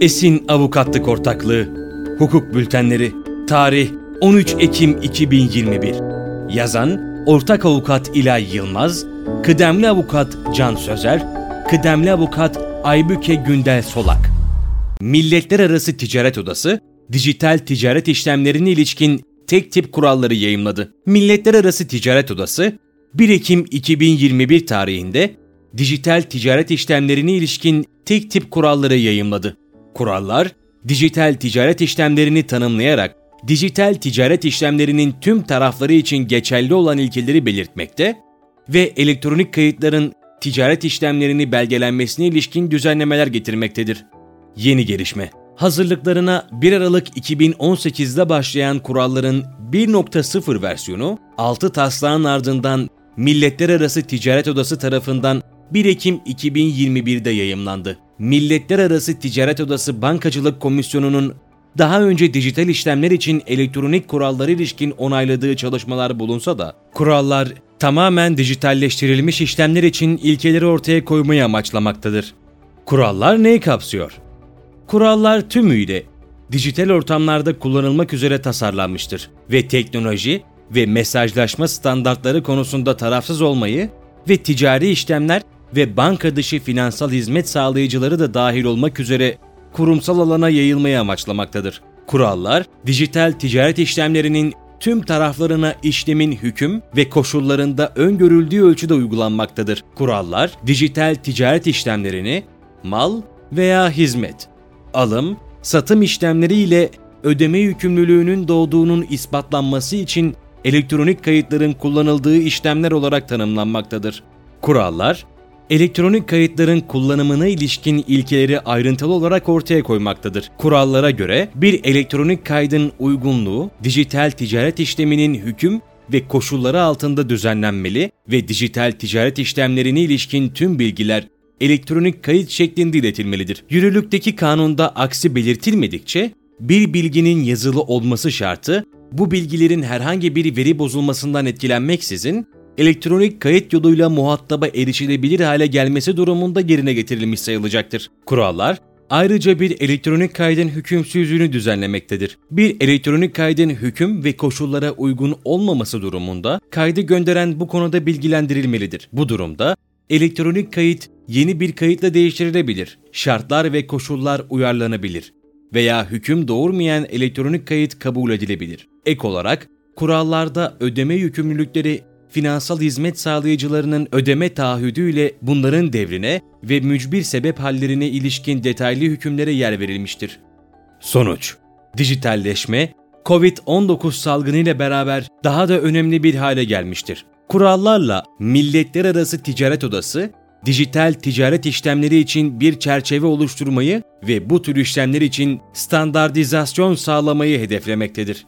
Esin Avukatlık Ortaklığı Hukuk Bültenleri Tarih 13 Ekim 2021 Yazan Ortak Avukat İlay Yılmaz Kıdemli Avukat Can Sözer Kıdemli Avukat Aybüke Gündel Solak Milletler Arası Ticaret Odası dijital ticaret işlemlerine ilişkin tek tip kuralları yayımladı. Milletler Arası Ticaret Odası 1 Ekim 2021 tarihinde dijital ticaret işlemlerine ilişkin tek tip kuralları yayımladı. Kurallar, dijital ticaret işlemlerini tanımlayarak dijital ticaret işlemlerinin tüm tarafları için geçerli olan ilkeleri belirtmekte ve elektronik kayıtların ticaret işlemlerini belgelenmesine ilişkin düzenlemeler getirmektedir. Yeni gelişme Hazırlıklarına 1 Aralık 2018'de başlayan kuralların 1.0 versiyonu 6 taslağın ardından Milletler Arası Ticaret Odası tarafından 1 Ekim 2021'de yayımlandı. Milletler Arası Ticaret Odası Bankacılık Komisyonu'nun daha önce dijital işlemler için elektronik kuralları ilişkin onayladığı çalışmalar bulunsa da kurallar tamamen dijitalleştirilmiş işlemler için ilkeleri ortaya koymayı amaçlamaktadır. Kurallar neyi kapsıyor? Kurallar tümüyle dijital ortamlarda kullanılmak üzere tasarlanmıştır ve teknoloji ve mesajlaşma standartları konusunda tarafsız olmayı ve ticari işlemler ve banka dışı finansal hizmet sağlayıcıları da dahil olmak üzere kurumsal alana yayılmayı amaçlamaktadır. Kurallar, dijital ticaret işlemlerinin tüm taraflarına işlemin hüküm ve koşullarında öngörüldüğü ölçüde uygulanmaktadır. Kurallar, dijital ticaret işlemlerini mal veya hizmet, alım, satım işlemleri ile ödeme yükümlülüğünün doğduğunun ispatlanması için elektronik kayıtların kullanıldığı işlemler olarak tanımlanmaktadır. Kurallar, elektronik kayıtların kullanımına ilişkin ilkeleri ayrıntılı olarak ortaya koymaktadır. Kurallara göre bir elektronik kaydın uygunluğu, dijital ticaret işleminin hüküm ve koşulları altında düzenlenmeli ve dijital ticaret işlemlerine ilişkin tüm bilgiler elektronik kayıt şeklinde iletilmelidir. Yürürlükteki kanunda aksi belirtilmedikçe bir bilginin yazılı olması şartı bu bilgilerin herhangi bir veri bozulmasından etkilenmeksizin elektronik kayıt yoluyla muhataba erişilebilir hale gelmesi durumunda yerine getirilmiş sayılacaktır. Kurallar, ayrıca bir elektronik kaydın hükümsüzlüğünü düzenlemektedir. Bir elektronik kaydın hüküm ve koşullara uygun olmaması durumunda kaydı gönderen bu konuda bilgilendirilmelidir. Bu durumda elektronik kayıt yeni bir kayıtla değiştirilebilir, şartlar ve koşullar uyarlanabilir veya hüküm doğurmayan elektronik kayıt kabul edilebilir. Ek olarak kurallarda ödeme yükümlülükleri finansal hizmet sağlayıcılarının ödeme taahhüdüyle bunların devrine ve mücbir sebep hallerine ilişkin detaylı hükümlere yer verilmiştir. Sonuç Dijitalleşme, Covid-19 salgını ile beraber daha da önemli bir hale gelmiştir. Kurallarla Milletler Arası Ticaret Odası, dijital ticaret işlemleri için bir çerçeve oluşturmayı ve bu tür işlemler için standartizasyon sağlamayı hedeflemektedir.